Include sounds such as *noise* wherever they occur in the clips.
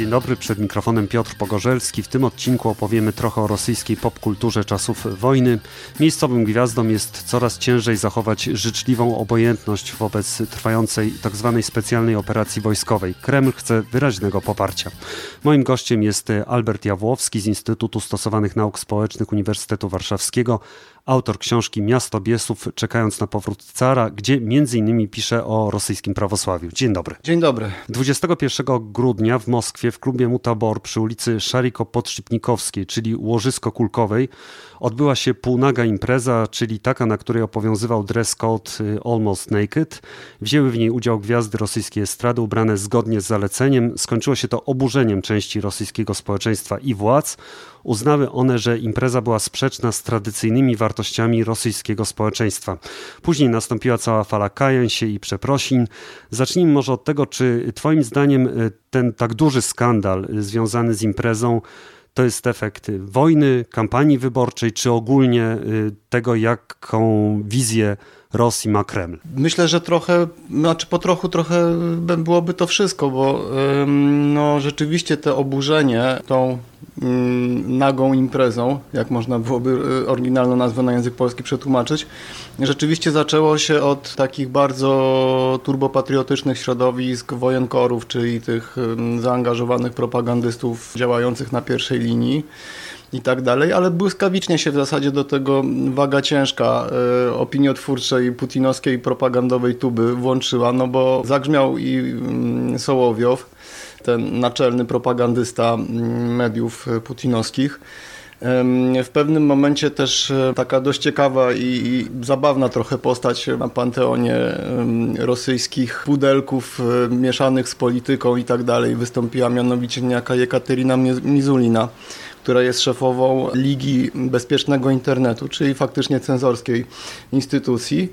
Dzień dobry, przed mikrofonem Piotr Pogorzelski. W tym odcinku opowiemy trochę o rosyjskiej popkulturze czasów wojny. Miejscowym gwiazdom jest coraz ciężej zachować życzliwą obojętność wobec trwającej tzw. Tak specjalnej operacji wojskowej. Kreml chce wyraźnego poparcia. Moim gościem jest Albert Jawłowski z Instytutu Stosowanych Nauk Społecznych Uniwersytetu Warszawskiego, autor książki Miasto Biesów, czekając na powrót cara, gdzie innymi pisze o rosyjskim prawosławiu. Dzień dobry. Dzień dobry. 21 grudnia w Moskwie w klubie Mutabor przy ulicy Szariko-Podszypnikowskiej, czyli Łożysko Kulkowej, odbyła się półnaga impreza, czyli taka, na której obowiązywał dress code y, Almost Naked. Wzięły w niej udział gwiazdy rosyjskiej estrady ubrane zgodnie z zaleceniem. Skończyło się to oburzeniem części rosyjskiego społeczeństwa i władz. Uznały one, że impreza była sprzeczna z tradycyjnymi wartościami rosyjskiego społeczeństwa. Później nastąpiła cała fala kajań się i przeprosin. Zacznijmy może od tego, czy Twoim zdaniem y, ten tak duży skandal y, związany z imprezą to jest efekt wojny, kampanii wyborczej, czy ogólnie y, tego, jaką wizję Rosji ma Kreml? Myślę, że trochę, znaczy po trochu trochę byłoby to wszystko, bo no, rzeczywiście te oburzenie tą nagą imprezą, jak można byłoby y, oryginalną nazwę na język polski przetłumaczyć, rzeczywiście zaczęło się od takich bardzo turbopatriotycznych środowisk wojenkorów, czyli tych zaangażowanych propagandystów działających na pierwszej linii i tak dalej, ale błyskawicznie się w zasadzie do tego waga ciężka y, opiniotwórczej, putinowskiej, propagandowej tuby włączyła, no bo zagrzmiał i y, Sołowiow, ten naczelny propagandysta mm, mediów y, putinowskich. W pewnym momencie też e, taka dość ciekawa i, i, zabawna trochę postać na panteonie rosyjskich pudelków e, mieszanych z polityką i tak dalej wystąpiła mianowicie niejaka Jekaterina Mizulina która jest szefową Ligi Bezpiecznego Internetu, czyli faktycznie cenzorskiej instytucji.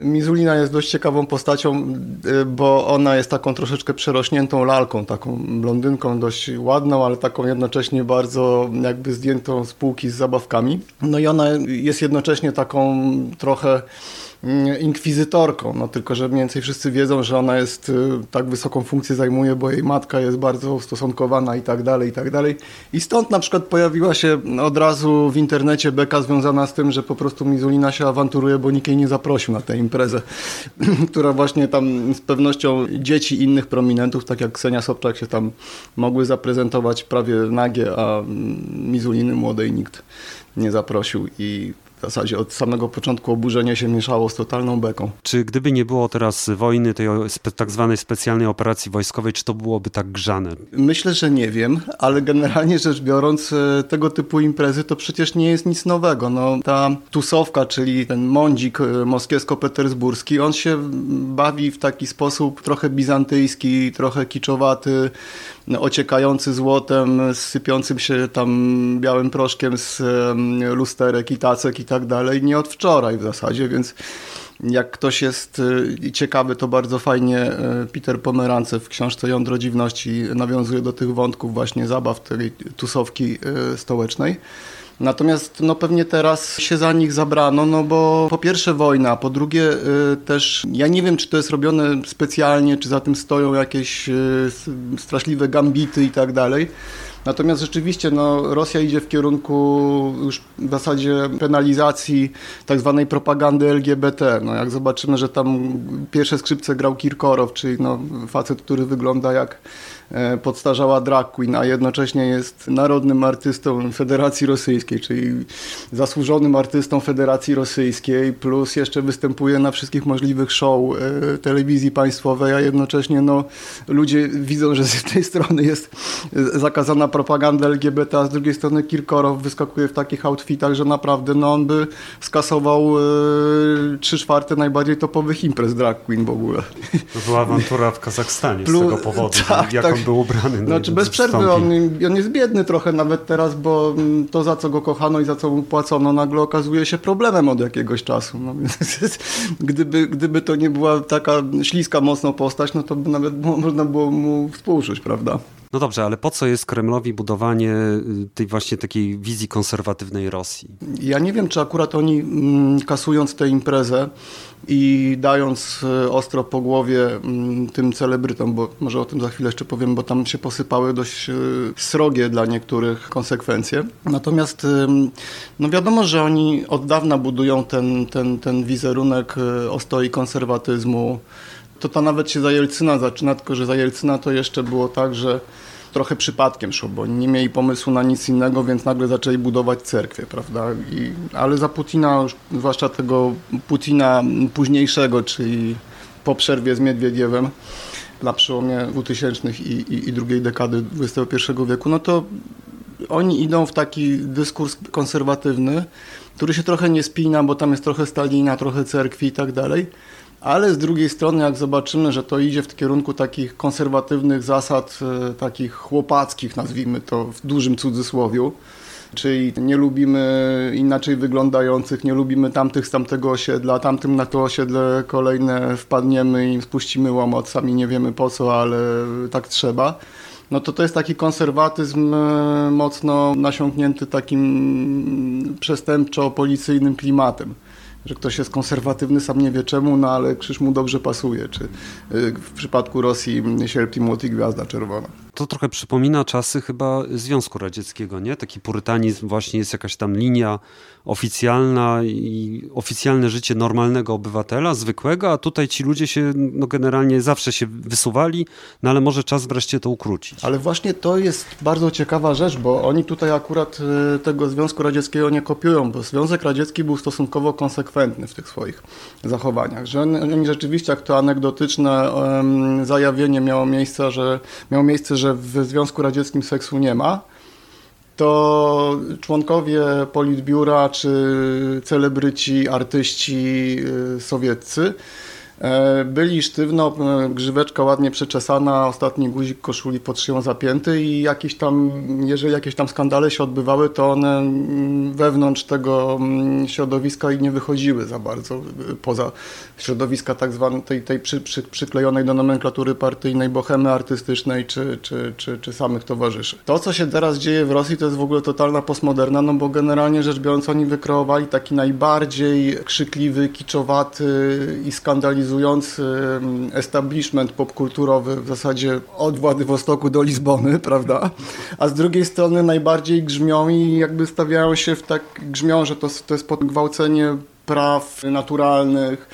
Mizulina jest dość ciekawą postacią, y, bo ona jest taką troszeczkę przerośniętą lalką, taką blondynką dość ładną, ale taką jednocześnie bardzo jakby zdjętą z półki z zabawkami. No i ona jest jednocześnie taką trochę inkwizytorką, no tylko, że mniej więcej wszyscy wiedzą, że ona jest, y, tak wysoką funkcję zajmuje, bo jej matka jest bardzo ustosunkowana i tak dalej, i tak dalej. I stąd na przykład pojawiła się od razu w internecie beka związana z tym, że po prostu Mizulina się awanturuje, bo nikt jej nie zaprosił na tę imprezę, *clears throat* która właśnie tam z pewnością dzieci innych prominentów, tak jak Ksenia Sobczak się tam mogły zaprezentować prawie nagie, a Mizuliny młodej nikt nie zaprosił i zasadzie od samego początku oburzenie się mieszało z totalną beką. Czy gdyby nie było teraz wojny, tej tak zwanej specjalnej operacji wojskowej, czy to byłoby tak grzane? Myślę, że nie wiem, ale generalnie rzecz biorąc e, tego typu imprezy to przecież nie jest nic nowego. No, ta tusowka, czyli ten mądzik e, moskiewsko-petersburski, on się bawi w taki sposób trochę bizantyjski, trochę kiczowaty, ociekający złotem, sypiącym się tam białym proszkiem z lusterek i tacek i tak dalej, nie od wczoraj w zasadzie, więc jak ktoś jest y, ciekawy, to bardzo fajnie y, Peter Pomerance w książce Jądro Dziwności nawiązuje do tych wątków właśnie zabaw tej tusowki y, stołecznej. Natomiast no pewnie teraz się za nich zabrano, no bo po pierwsze wojna, po drugie też ja nie wiem, czy to jest robione specjalnie, czy za tym stoją jakieś straszliwe gambity i tak dalej. Natomiast rzeczywiście no, Rosja idzie w kierunku już w zasadzie penalizacji tak zwanej propagandy LGBT. No, jak zobaczymy, że tam pierwsze skrzypce grał Kirkorow, czyli no, facet, który wygląda jak podstarzała drag queen, a jednocześnie jest narodnym artystą Federacji Rosyjskiej, czyli zasłużonym artystą Federacji Rosyjskiej, plus jeszcze występuje na wszystkich możliwych show e, telewizji państwowej, a jednocześnie no, ludzie widzą, że z jednej strony jest zakazana propaganda LGBT, a z drugiej strony Kirkorow wyskakuje w takich outfitach, że naprawdę no, on by skasował e, trzy czwarte najbardziej topowych imprez drag queen w ogóle. To była awantura w Kazachstanie z tego powodu. *laughs* Tak, jak tak, on był ubrany. Znaczy bez przerwy, on, on jest biedny trochę nawet teraz, bo to za co go kochano i za co mu płacono nagle okazuje się problemem od jakiegoś czasu. No, więc *laughs* gdyby, gdyby to nie była taka śliska mocno postać, no to by nawet było, można było mu współczuć, prawda? No dobrze, ale po co jest Kremlowi budowanie y, tej właśnie takiej wizji konserwatywnej Rosji? Ja nie wiem, czy akurat oni mm, kasując tę imprezę i dając y, ostro po głowie mm, tym celebrytom, bo może o tym za chwilę jeszcze powiem, bo tam się posypały dość y, srogie dla niektórych konsekwencje. Natomiast no wiadomo, że oni od dawna budują ten, ten, ten wizerunek ostoi konserwatyzmu. To to nawet się za Jelcyna zaczyna, tylko że za Jelcyna to jeszcze było tak, że trochę przypadkiem szło, bo nie mieli pomysłu na nic innego, więc nagle zaczęli budować cerkwie, prawda? I, ale za Putina, zwłaszcza tego Putina późniejszego, czyli po przerwie z Miedwiediewem, na przełomie 2000 i, i, i drugiej dekady XXI wieku, no to oni idą w taki dyskurs konserwatywny, który się trochę nie spina, bo tam jest trochę Stalina, trochę cerkwi i tak dalej ale z drugiej strony, jak zobaczymy, że to idzie w kierunku takich konserwatywnych zasad, e, takich chłopackich, nazwijmy to w dużym cudzysłowiu, czyli nie lubimy inaczej wyglądających, nie lubimy tamtych z tamtego osiedla, tamtym na to osiedle kolejne wpadniemy i spuścimy łomot, sami nie wiemy po co, ale tak trzeba. No to to jest taki konserwatyzm e, mocno nasiąknięty takim przestępczo-policyjnym klimatem że ktoś jest konserwatywny, sam nie wie czemu, no ale krzyż mu dobrze pasuje, czy y, w przypadku Rosji sierp i młot i gwiazda czerwona. To trochę przypomina czasy chyba Związku Radzieckiego, nie? Taki purytanizm właśnie jest jakaś tam linia oficjalna i oficjalne życie normalnego obywatela, zwykłego, a tutaj ci ludzie się no generalnie zawsze się wysuwali, no ale może czas wreszcie to ukrócić. Ale właśnie to jest bardzo ciekawa rzecz, bo oni tutaj akurat y, tego Związku Radzieckiego nie kopiują, bo Związek Radziecki był stosunkowo konsekwentny w tych swoich zachowaniach, że oni rzeczywiście, jak to anegdotyczne um, zajawienie miało miejsce, że miało miejsce, że w Związku Radzieckim seksu nie ma, to członkowie politbiura czy celebryci, artyści y, sowieccy byli sztywno, e, grzyweczka ładnie przeczesana, ostatni guzik koszuli pod szyją zapięty i jakieś tam, jeżeli jakieś tam skandale się odbywały, to one mm, wewnątrz tego mm, środowiska i nie wychodziły za bardzo, y, poza środowiska tak zwanej tej, tej przy, przy, przyklejonej do nomenklatury partyjnej, bohemy artystycznej czy, czy, czy, czy samych towarzyszy. To, co się teraz dzieje w Rosji, to jest w ogóle totalna postmoderna, no bo generalnie rzecz biorąc oni wykreowali taki najbardziej krzykliwy, kiczowaty i skandalizujący establishment popkulturowy w zasadzie od Władywostoku do Lizbony, *laughs* prawda? A z drugiej strony najbardziej grzmią i jakby stawiają się w tak, grzmią, że to, to jest podgwałcenie praw naturalnych,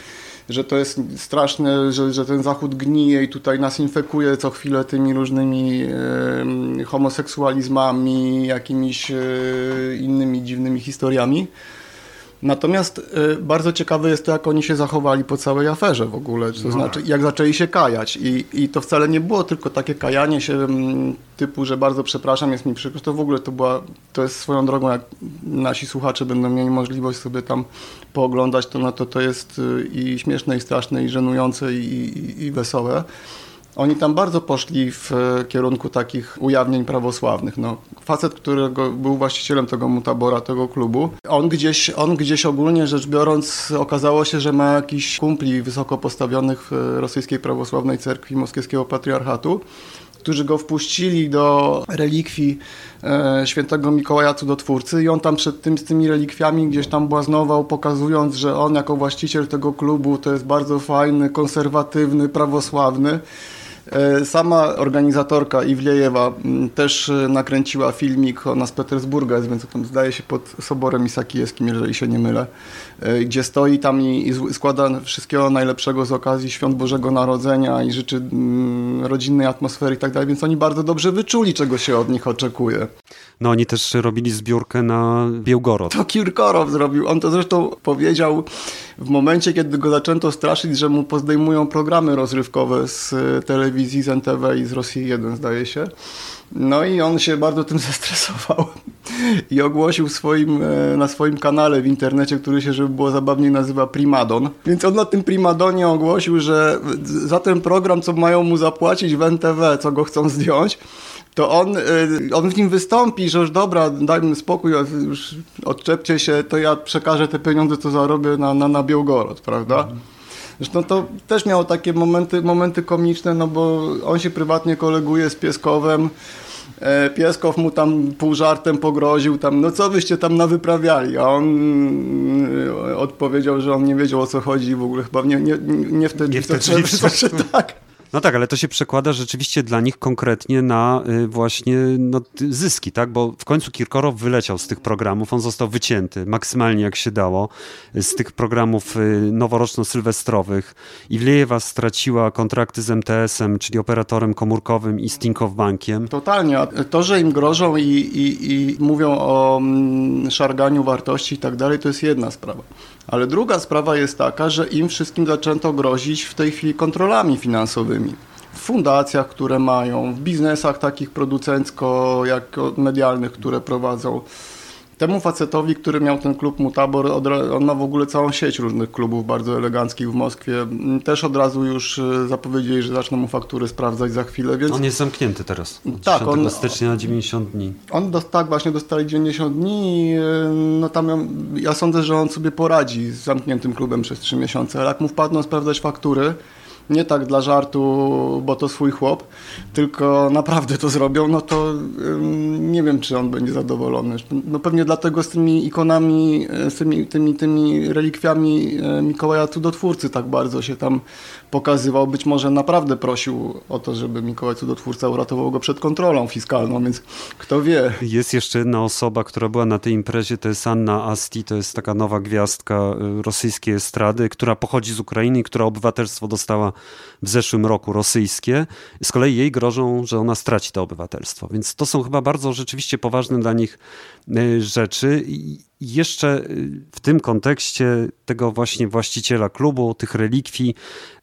że to jest straszne, że, że ten Zachód gnije i tutaj nas infekuje co chwilę tymi różnymi homoseksualizmami, jakimiś e, innymi dziwnymi historiami. Natomiast y, bardzo ciekawe jest to, jak oni się zachowali po całej aferze w ogóle, to no znaczy jak zaczęli się kajać. I, i to wcale nie było tylko takie kajanie się mm, typu, że bardzo przepraszam, jest mi przykro, to w ogóle to była, to jest swoją drogą, jak nasi słuchacze będą mieli możliwość sobie tam pooglądać, to no to, to jest y, i śmieszne, i straszne, i żenujące, i, i, i wesołe. Oni tam bardzo poszli w e, kierunku takich ujawnień prawosławnych. No, facet, który był właścicielem tego mutabora, tego klubu, on gdzieś, on gdzieś ogólnie rzecz biorąc okazało się, że ma jakiś kumpli wysoko postawionych w rosyjskiej prawosławnej cerkwi moskiewskiego patriarchatu, którzy go wpuścili do relikwii e, świętego Mikołaja Cudotwórcy i on tam przed tym z tymi relikwiami gdzieś tam błaznował, pokazując, że on jako właściciel tego klubu to jest bardzo fajny, konserwatywny, prawosławny. E, sama organizatorka Iwlejewa mm, też e, nakręciła filmik, ona z Petersburga więc tam zdaje się pod soborem Isakijewskim, jeżeli się nie mylę, e, gdzie stoi tam i, i składa wszystkiego najlepszego z okazji Świąt Bożego Narodzenia i życzy mm, rodzinnej atmosfery i tak dalej, więc oni bardzo dobrze wyczuli, czego się od nich oczekuje. No oni też robili zbiórkę na Białgorod. To Kirkorow zrobił. On to zresztą powiedział w momencie, kiedy go zaczęto straszyć, że mu pozdejmują programy rozrywkowe z telewizji, z NTV i z Rosji 1 zdaje się. No i on się bardzo tym *laughs* zestresował i ogłosił swoim, e, na swoim kanale w internecie, który się, żeby było zabawniej, nazywa Primadon. Więc on na tym Primadonie ogłosił, że za ten program, co mają mu zapłacić w NTV, co go chcą zdjąć, to on, y, on w nim wystąpi, że już dobra, dajmy spokój, już odczepcie się, to ja przekażę te pieniądze, co zarobię na, na, na Białgorod, prawda? Mhm. Zresztą to też miało takie momenty, momenty komiczne, no bo on się prywatnie koleguje z Pieskowem, e, Pieskow mu tam pół żartem pogroził, tam, no co wyście tam nawyprawiali, a on e, odpowiedział, że on nie wiedział o co chodzi w ogóle chyba nie, nie, nie wtedy, Nie wtedy, *laughs* trzeba, tak. No tak, ale to się przekłada rzeczywiście dla nich konkretnie na y, właśnie no, zyski, tak? Bo w końcu Kirkorow wyleciał z tych programów, on został wycięty maksymalnie jak się dało z tych programów y, noworoczno-sylwestrowych. Iwlejewa straciła kontrakty z MTS-em, czyli operatorem komórkowym i z Tinkoff Bankiem. Totalnie. To, że im grożą i, i, i mówią o mm, szarganiu wartości i tak dalej, to jest jedna sprawa. Ale druga sprawa jest taka, że im wszystkim zaczęto grozić w tej chwili kontrolami finansowymi. W fundacjach, które mają, w biznesach takich producencko, jak medialnych, które prowadzą. Temu facetowi, który miał ten klub Mutabor, on ma w ogóle całą sieć różnych klubów bardzo eleganckich w Moskwie. Też od razu już y, zapowiedzieli, że zaczną mu faktury sprawdzać za chwilę. Więc... On jest zamknięty teraz. Od tak, on, stycznia na 90 dni. On dos, tak, właśnie dostali 90 dni y, no tam ja sądzę, że on sobie poradzi z zamkniętym klubem przez 3 miesiące, ale jak mu wpadną sprawdzać faktury, nie tak dla żartu, bo to swój chłop, tylko naprawdę to zrobią, no to nie wiem, czy on będzie zadowolony. No pewnie dlatego z tymi ikonami, z tymi, tymi, tymi relikwiami e, Mikołaja Cudotwórcy tak bardzo się tam pokazywał. Być może naprawdę prosił o to, żeby Mikołaj Cudotwórca uratował go przed kontrolą fiskalną, więc kto wie. Jest jeszcze jedna osoba, która była na tej imprezie, to jest Anna Asti, to jest taka nowa gwiazdka e, rosyjskiej estrady, która pochodzi z Ukrainy która obywatelstwo dostała w zeszłym roku rosyjskie. Z kolei jej grożą, że ona straci to obywatelstwo. Więc to są chyba bardzo rzeczywiście poważne dla nich e, rzeczy. I jeszcze e, w tym kontekście tego właśnie właściciela klubu, tych relikwii,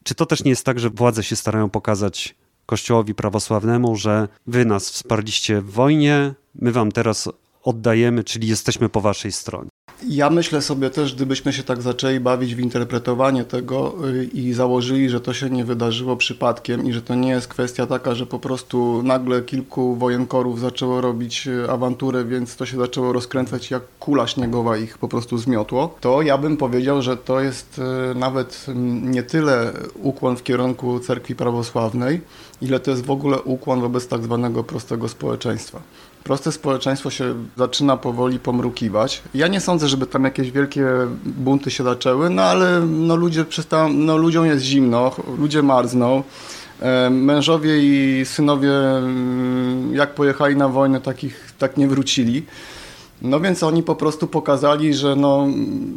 czy to też nie jest tak, że władze się starają pokazać Kościołowi prawosławnemu, że wy nas wsparliście w wojnie, my wam teraz oddajemy, czyli jesteśmy po waszej stronie. Ja myślę sobie też, gdybyśmy się tak zaczęli bawić w interpretowanie tego y, i założyli, że to się nie wydarzyło przypadkiem i że to nie jest kwestia taka, że po prostu nagle kilku wojenkorów zaczęło robić y, awanturę, więc to się zaczęło rozkręcać jak kula śniegowa ich po prostu zmiotło, to ja bym powiedział, że to jest y, nawet nie tyle ukłon w kierunku cerkwi prawosławnej, ile to jest w ogóle ukłon wobec tak zwanego prostego społeczeństwa proste społeczeństwo się zaczyna powoli pomrukiwać. Ja nie sądzę, żeby tam jakieś wielkie bunty się zaczęły, no ale no, ludzie przestają, no, ludziom jest zimno, ludzie marzną. E, mężowie i synowie, mm, jak pojechali na wojnę, takich tak nie wrócili. No więc oni po prostu pokazali, że no,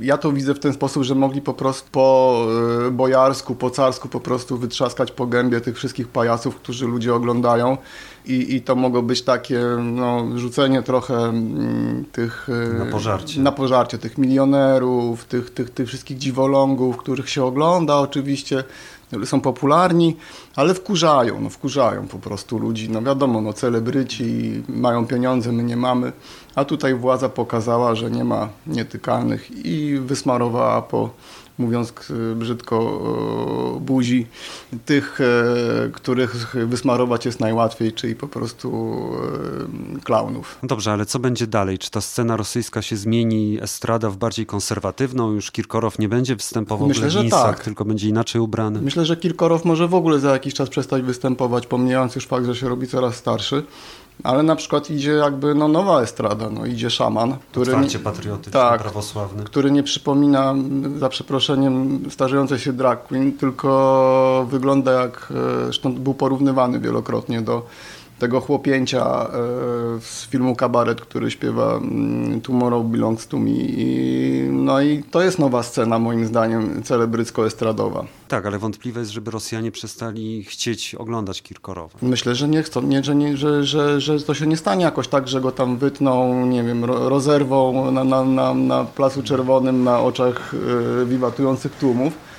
ja to widzę w ten sposób, że mogli po prostu po e, bojarsku, po carsku po prostu wytrzaskać po gębie tych wszystkich pajaców, którzy ludzie oglądają i, i to mogło być takie no, rzucenie trochę mm, tych... E, na pożarcie. Na pożarcie, tych milionerów, tych, tych, tych wszystkich dziwolągów, których się ogląda oczywiście, są popularni, ale wkurzają, no wkurzają po prostu ludzi. No wiadomo, no celebryci mają pieniądze, my nie mamy, a tutaj władza pokazała, że nie ma nietykalnych i wysmarowała po mówiąc brzydko, buzi, tych, e, których wysmarować jest najłatwiej, czyli po prostu e, klaunów. No dobrze, ale co będzie dalej? Czy ta scena rosyjska się zmieni, estrada w bardziej konserwatywną? Już Kirkorow nie będzie występował Myślę, w leginsach, tak. tylko będzie inaczej ubrany? Myślę, że Kirkorow może w ogóle za jakiś czas przestać występować, pomijając już fakt, że się robi coraz starszy ale na przykład idzie jakby no, nowa estrada, no, idzie szaman, który, Otwarcie patriotyczny, tak, prawosławny. który nie przypomina, za przeproszeniem, starzejącej się drag queen, tylko wygląda jak, e, zresztą był porównywany wielokrotnie do tego chłopięcia e, z filmu Kabaret, który śpiewa mm, Tomorrow Belongs to Me. no i to jest nowa scena moim zdaniem celebrycko-estradowa. Tak, ale wątpliwe jest, żeby Rosjanie przestali chcieć oglądać Kirkorowa. Myślę, że nie chcą, nie, że, nie, że, że, że to się nie stanie jakoś tak, że go tam wytną, nie wiem, rozerwą na, na, na, na Placu Czerwonym na oczach yy, wiwatujących tłumów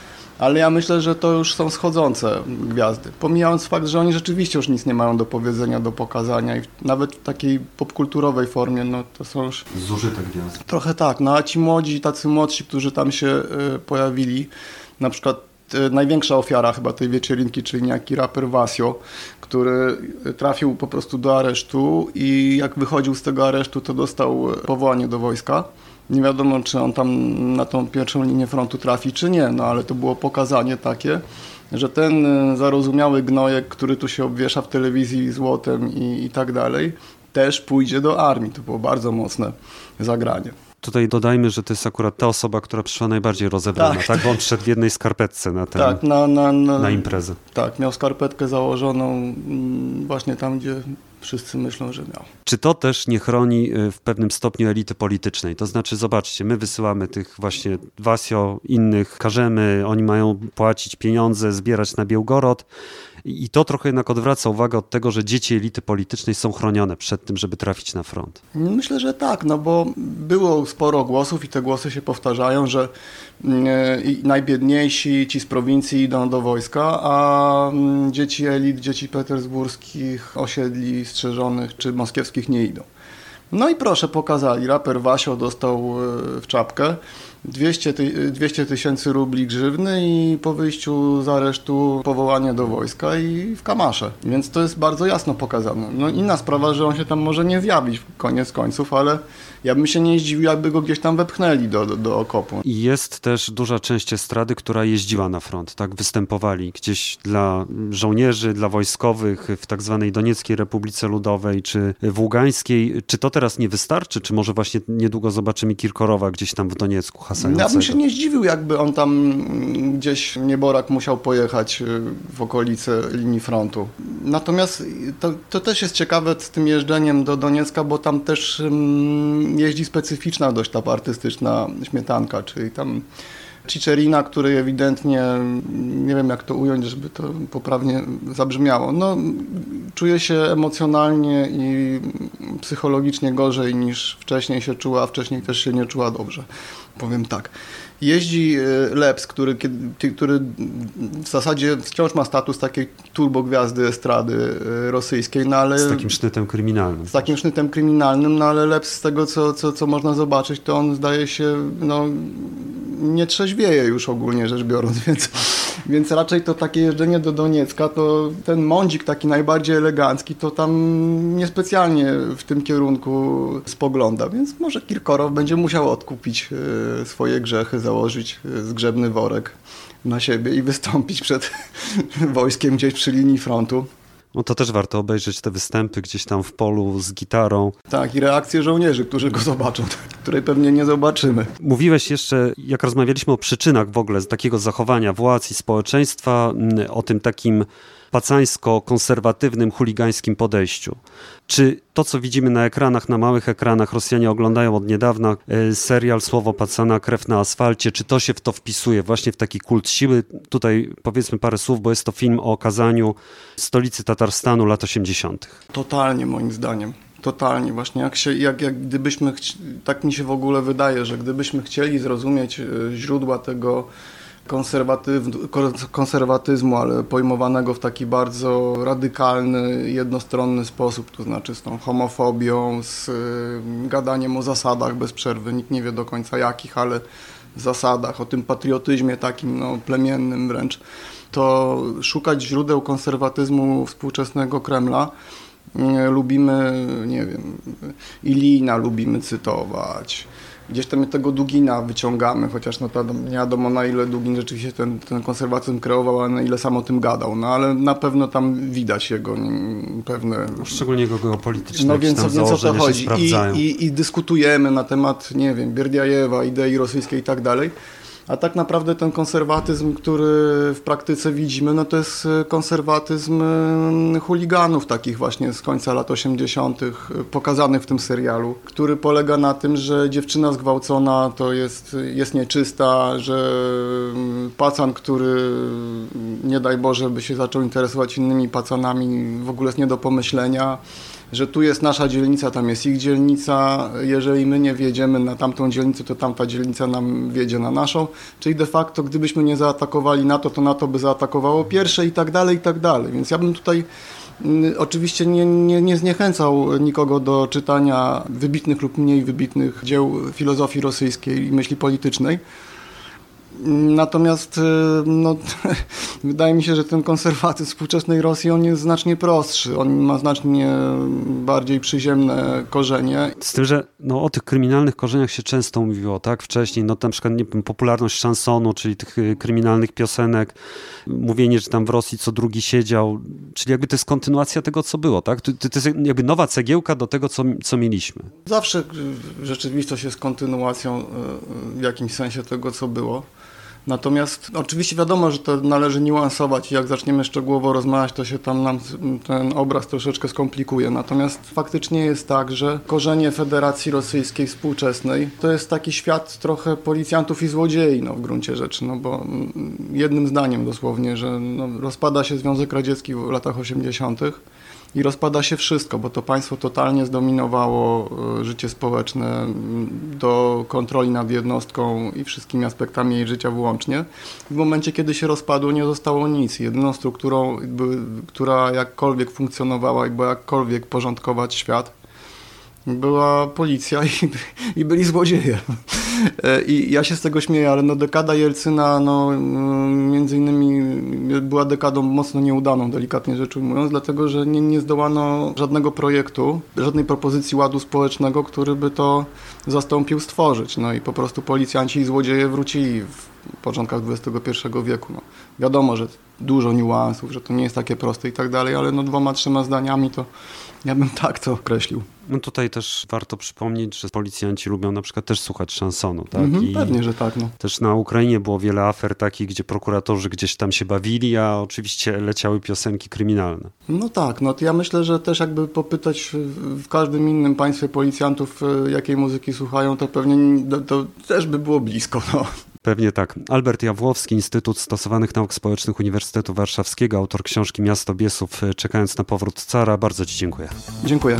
ale ja myślę, że to już są schodzące gwiazdy. Pomijając fakt, że oni rzeczywiście już nic nie mają do powiedzenia, do pokazania i nawet w takiej popkulturowej formie, no to są już... Zużyte gwiazdy. Trochę tak, no a ci młodzi, tacy młodsi, którzy tam się y, pojawili, na przykład y, największa ofiara chyba tej wieczerinki, czyli niejaki raper Vasio, który trafił po prostu do aresztu i jak wychodził z tego aresztu, to dostał powołanie do wojska Nie wiadomo, czy on tam na tą pierwszą linię frontu trafi, czy nie, no ale to było pokazanie takie, że ten e, zarozumiały gnojek, który tu się obwiesza w telewizji złotem i, i tak dalej, też pójdzie do armii. To było bardzo mocne zagranie. Tutaj dodajmy, że to jest akurat ta osoba, która przyszła najbardziej rozebrana, tak? tak? Bo on w jednej skarpetce na, ten, tak, na, na, na, na imprezę. Tak, miał skarpetkę założoną mm, właśnie tam, gdzie wszyscy myślą, że miał. Czy to też nie chroni y, w pewnym stopniu elity politycznej? To znaczy, zobaczcie, my wysyłamy tych właśnie Wasio, innych, każemy, oni mają płacić pieniądze, zbierać na Białgorod, i to trochę jednak odwraca uwagę od tego, że dzieci elity politycznej są chronione przed tym, żeby trafić na front. Myślę, że tak, no bo było sporo głosów i te głosy się powtarzają, że mm, najbiedniejsi, ci z prowincji idą do wojska, a mm, dzieci elit, dzieci petersburskich, osiedli strzeżonych czy moskiewskich nie idą. No i proszę, pokazali, raper Wasio dostał e, w czapkę 200 tysięcy rubli grzywny i po wyjściu z aresztu powołanie do wojska i w kamasze. Więc to jest bardzo jasno pokazane. No inna sprawa, że on się tam może nie zjawić koniec końców, ale ja bym się nie zdziwił, jakby go gdzieś tam wepchnęli do, do, do okopu. I jest też duża część estrady, która jeździła na front, tak? Występowali gdzieś dla żołnierzy, dla wojskowych w tak zwanej Donieckiej Republice Ludowej czy w Ługańskiej. Czy to teraz nie wystarczy? Czy może właśnie niedługo zobaczymy Kirkorowa gdzieś tam w Doniecku hasającego? Ja bym się nie zdziwił, jakby on tam gdzieś nieborak musiał pojechać y, w okolice linii frontu. Natomiast to, to też jest ciekawe z tym jeżdżeniem do Doniecka, bo tam też mm, jeździ specyficzna dość ta artystyczna śmietanka, czyli tam Cicerina, który ewidentnie, nie wiem jak to ująć, żeby to poprawnie zabrzmiało, no, czuje się emocjonalnie i psychologicznie gorzej niż wcześniej się czuła, a wcześniej też się nie czuła dobrze, powiem tak. Jeździ e, Leps, który, który w zasadzie wciąż ma status takiej turbogwiazdy estrady e, rosyjskiej, no ale... Z takim sznytem kryminalnym. Z takim sznytem kryminalnym, no ale Leps z tego, co, co, co można zobaczyć, to on zdaje się, no nie trzeźwieje już ogólnie rzecz biorąc, *laughs* więc, więc raczej to takie jeżdżenie do Doniecka, to ten mądzik taki najbardziej elegancki, to tam niespecjalnie w tym kierunku spogląda, więc może Kirkorow będzie musiał odkupić e, swoje grzechy, założyć e, zgrzebny worek na siebie i wystąpić przed *laughs* wojskiem gdzieś przy linii frontu. No to też warto obejrzeć te występy gdzieś tam w polu z gitarą. Tak, i reakcje żołnierzy, którzy go zobaczą, *laughs* której pewnie nie zobaczymy. Mówiłeś jeszcze, jak rozmawialiśmy o przyczynach w ogóle takiego zachowania władz i społeczeństwa, mm, o tym takim pacańsko-konserwatywnym, chuligańskim podejściu. Czy to, co widzimy na ekranach, na małych ekranach, Rosjanie oglądają od niedawna e, serial Słowo Pacana, Krew na asfalcie, czy to się w to wpisuje, właśnie w taki kult siły? Tutaj powiedzmy parę słów, bo jest to film o okazaniu stolicy Tatarstanu lat 80. Totalnie moim zdaniem. Totalnie, właśnie jak się, jak, jak gdybyśmy, tak mi się w ogóle wydaje, że gdybyśmy chcieli zrozumieć e, źródła tego konserwatyzmu, ale pojmowanego w taki bardzo radykalny, jednostronny sposób, to znaczy z tą homofobią, z y, gadaniem o zasadach bez przerwy, nikt nie wie do końca jakich, ale zasadach, o tym patriotyzmie takim no, plemiennym wręcz, to szukać źródeł konserwatyzmu współczesnego Kremla y, lubimy, nie wiem, Ilina lubimy cytować, gdzieś tam tego Dugina wyciągamy, chociaż no to nie wiadomo na ile Dugin rzeczywiście ten, ten konserwatyzm kreował, a na ile sam o tym gadał, no ale na pewno tam widać jego pewne... Szczególnie jego geopolityczne No więc, więc o to chodzi. I, i, i dyskutujemy na temat, nie wiem, Bierdiajewa, idei rosyjskiej i tak dalej, a tak naprawdę ten konserwatyzm, który w praktyce widzimy, no to jest e, konserwatyzm e, chuliganów takich właśnie z końca lat 80., e, pokazanych w tym serialu, który polega na tym, że dziewczyna zgwałcona to jest, jest nieczysta, że mm, pacan, który nie daj Boże by się zaczął interesować innymi pacanami, w ogóle jest nie do pomyślenia że tu jest nasza dzielnica, tam jest ich dzielnica, jeżeli my nie wjedziemy na tamtą dzielnicę, to tamta dzielnica nam wjedzie na naszą, czyli de facto gdybyśmy nie zaatakowali NATO, to NATO by zaatakowało pierwsze i tak dalej, i tak dalej, więc ja bym tutaj mm, Oczywiście nie, nie, nie zniechęcał nikogo do czytania wybitnych lub mniej wybitnych dzieł filozofii rosyjskiej i myśli politycznej, Natomiast no, *laughs* wydaje mi się, że ten konserwatyzm współczesnej Rosji on jest znacznie prostszy. On ma znacznie bardziej przyziemne korzenie. Z tym, że no, o tych kryminalnych korzeniach się często mówiło, tak? Wcześniej, no na przykład nie wiem, popularność szansonu, czyli tych y, kryminalnych piosenek, mówienie, że tam w Rosji co drugi siedział, czyli jakby to jest kontynuacja tego, co było, tak? To, to jest jakby nowa cegiełka do tego, co, co mieliśmy. Zawsze rzeczywistość jest kontynuacją y, w jakimś sensie tego, co było. Natomiast oczywiście wiadomo, że to należy niuansować. I jak zaczniemy szczegółowo rozmawiać, to się tam nam ten obraz troszeczkę skomplikuje. Natomiast faktycznie jest tak, że korzenie Federacji Rosyjskiej współczesnej to jest taki świat trochę policjantów i złodziei no, w gruncie rzeczy, no bo jednym zdaniem dosłownie, że no, rozpada się Związek Radziecki w latach 80 i rozpada się wszystko, bo to państwo totalnie zdominowało e, życie społeczne do kontroli nad jednostką i wszystkimi aspektami jej życia włącznie. W momencie, kiedy się rozpadło, nie zostało nic. Jedyną strukturą, która jakkolwiek funkcjonowała i była jakkolwiek porządkować świat, była policja i, i byli złodzieje. E, I ja się z tego śmieję, ale no dekada Jelcyna no, mm, między innymi była dekadą mocno nieudaną, delikatnie rzecz ujmując, dlatego że nie, nie zdołano żadnego projektu, żadnej propozycji ładu społecznego, który by to zastąpił stworzyć. No i po prostu policjanci i złodzieje wrócili w początkach XXI wieku. No, wiadomo, że dużo niuansów, że to nie jest takie proste i tak dalej, ale no dwoma, trzema zdaniami to ja bym tak to określił. No tutaj też warto przypomnieć, że policjanci lubią na przykład też słuchać szansonu. Tak? Mhm, pewnie, że tak. No. Też na Ukrainie było wiele afer takich, gdzie prokuratorzy gdzieś tam się bawili, a oczywiście leciały piosenki kryminalne. No tak, no to ja myślę, że też jakby popytać w każdym innym państwie policjantów, e, jakiej muzyki słuchają, to pewnie to, to też by było blisko. No. Pewnie tak. Albert Jawłowski, Instytut Stosowanych Nauk Społecznych Uniwersytetu Warszawskiego, autor książki Miasto Biesów, e, czekając na powrót cara. Bardzo Ci dziękuję. Dziękuję.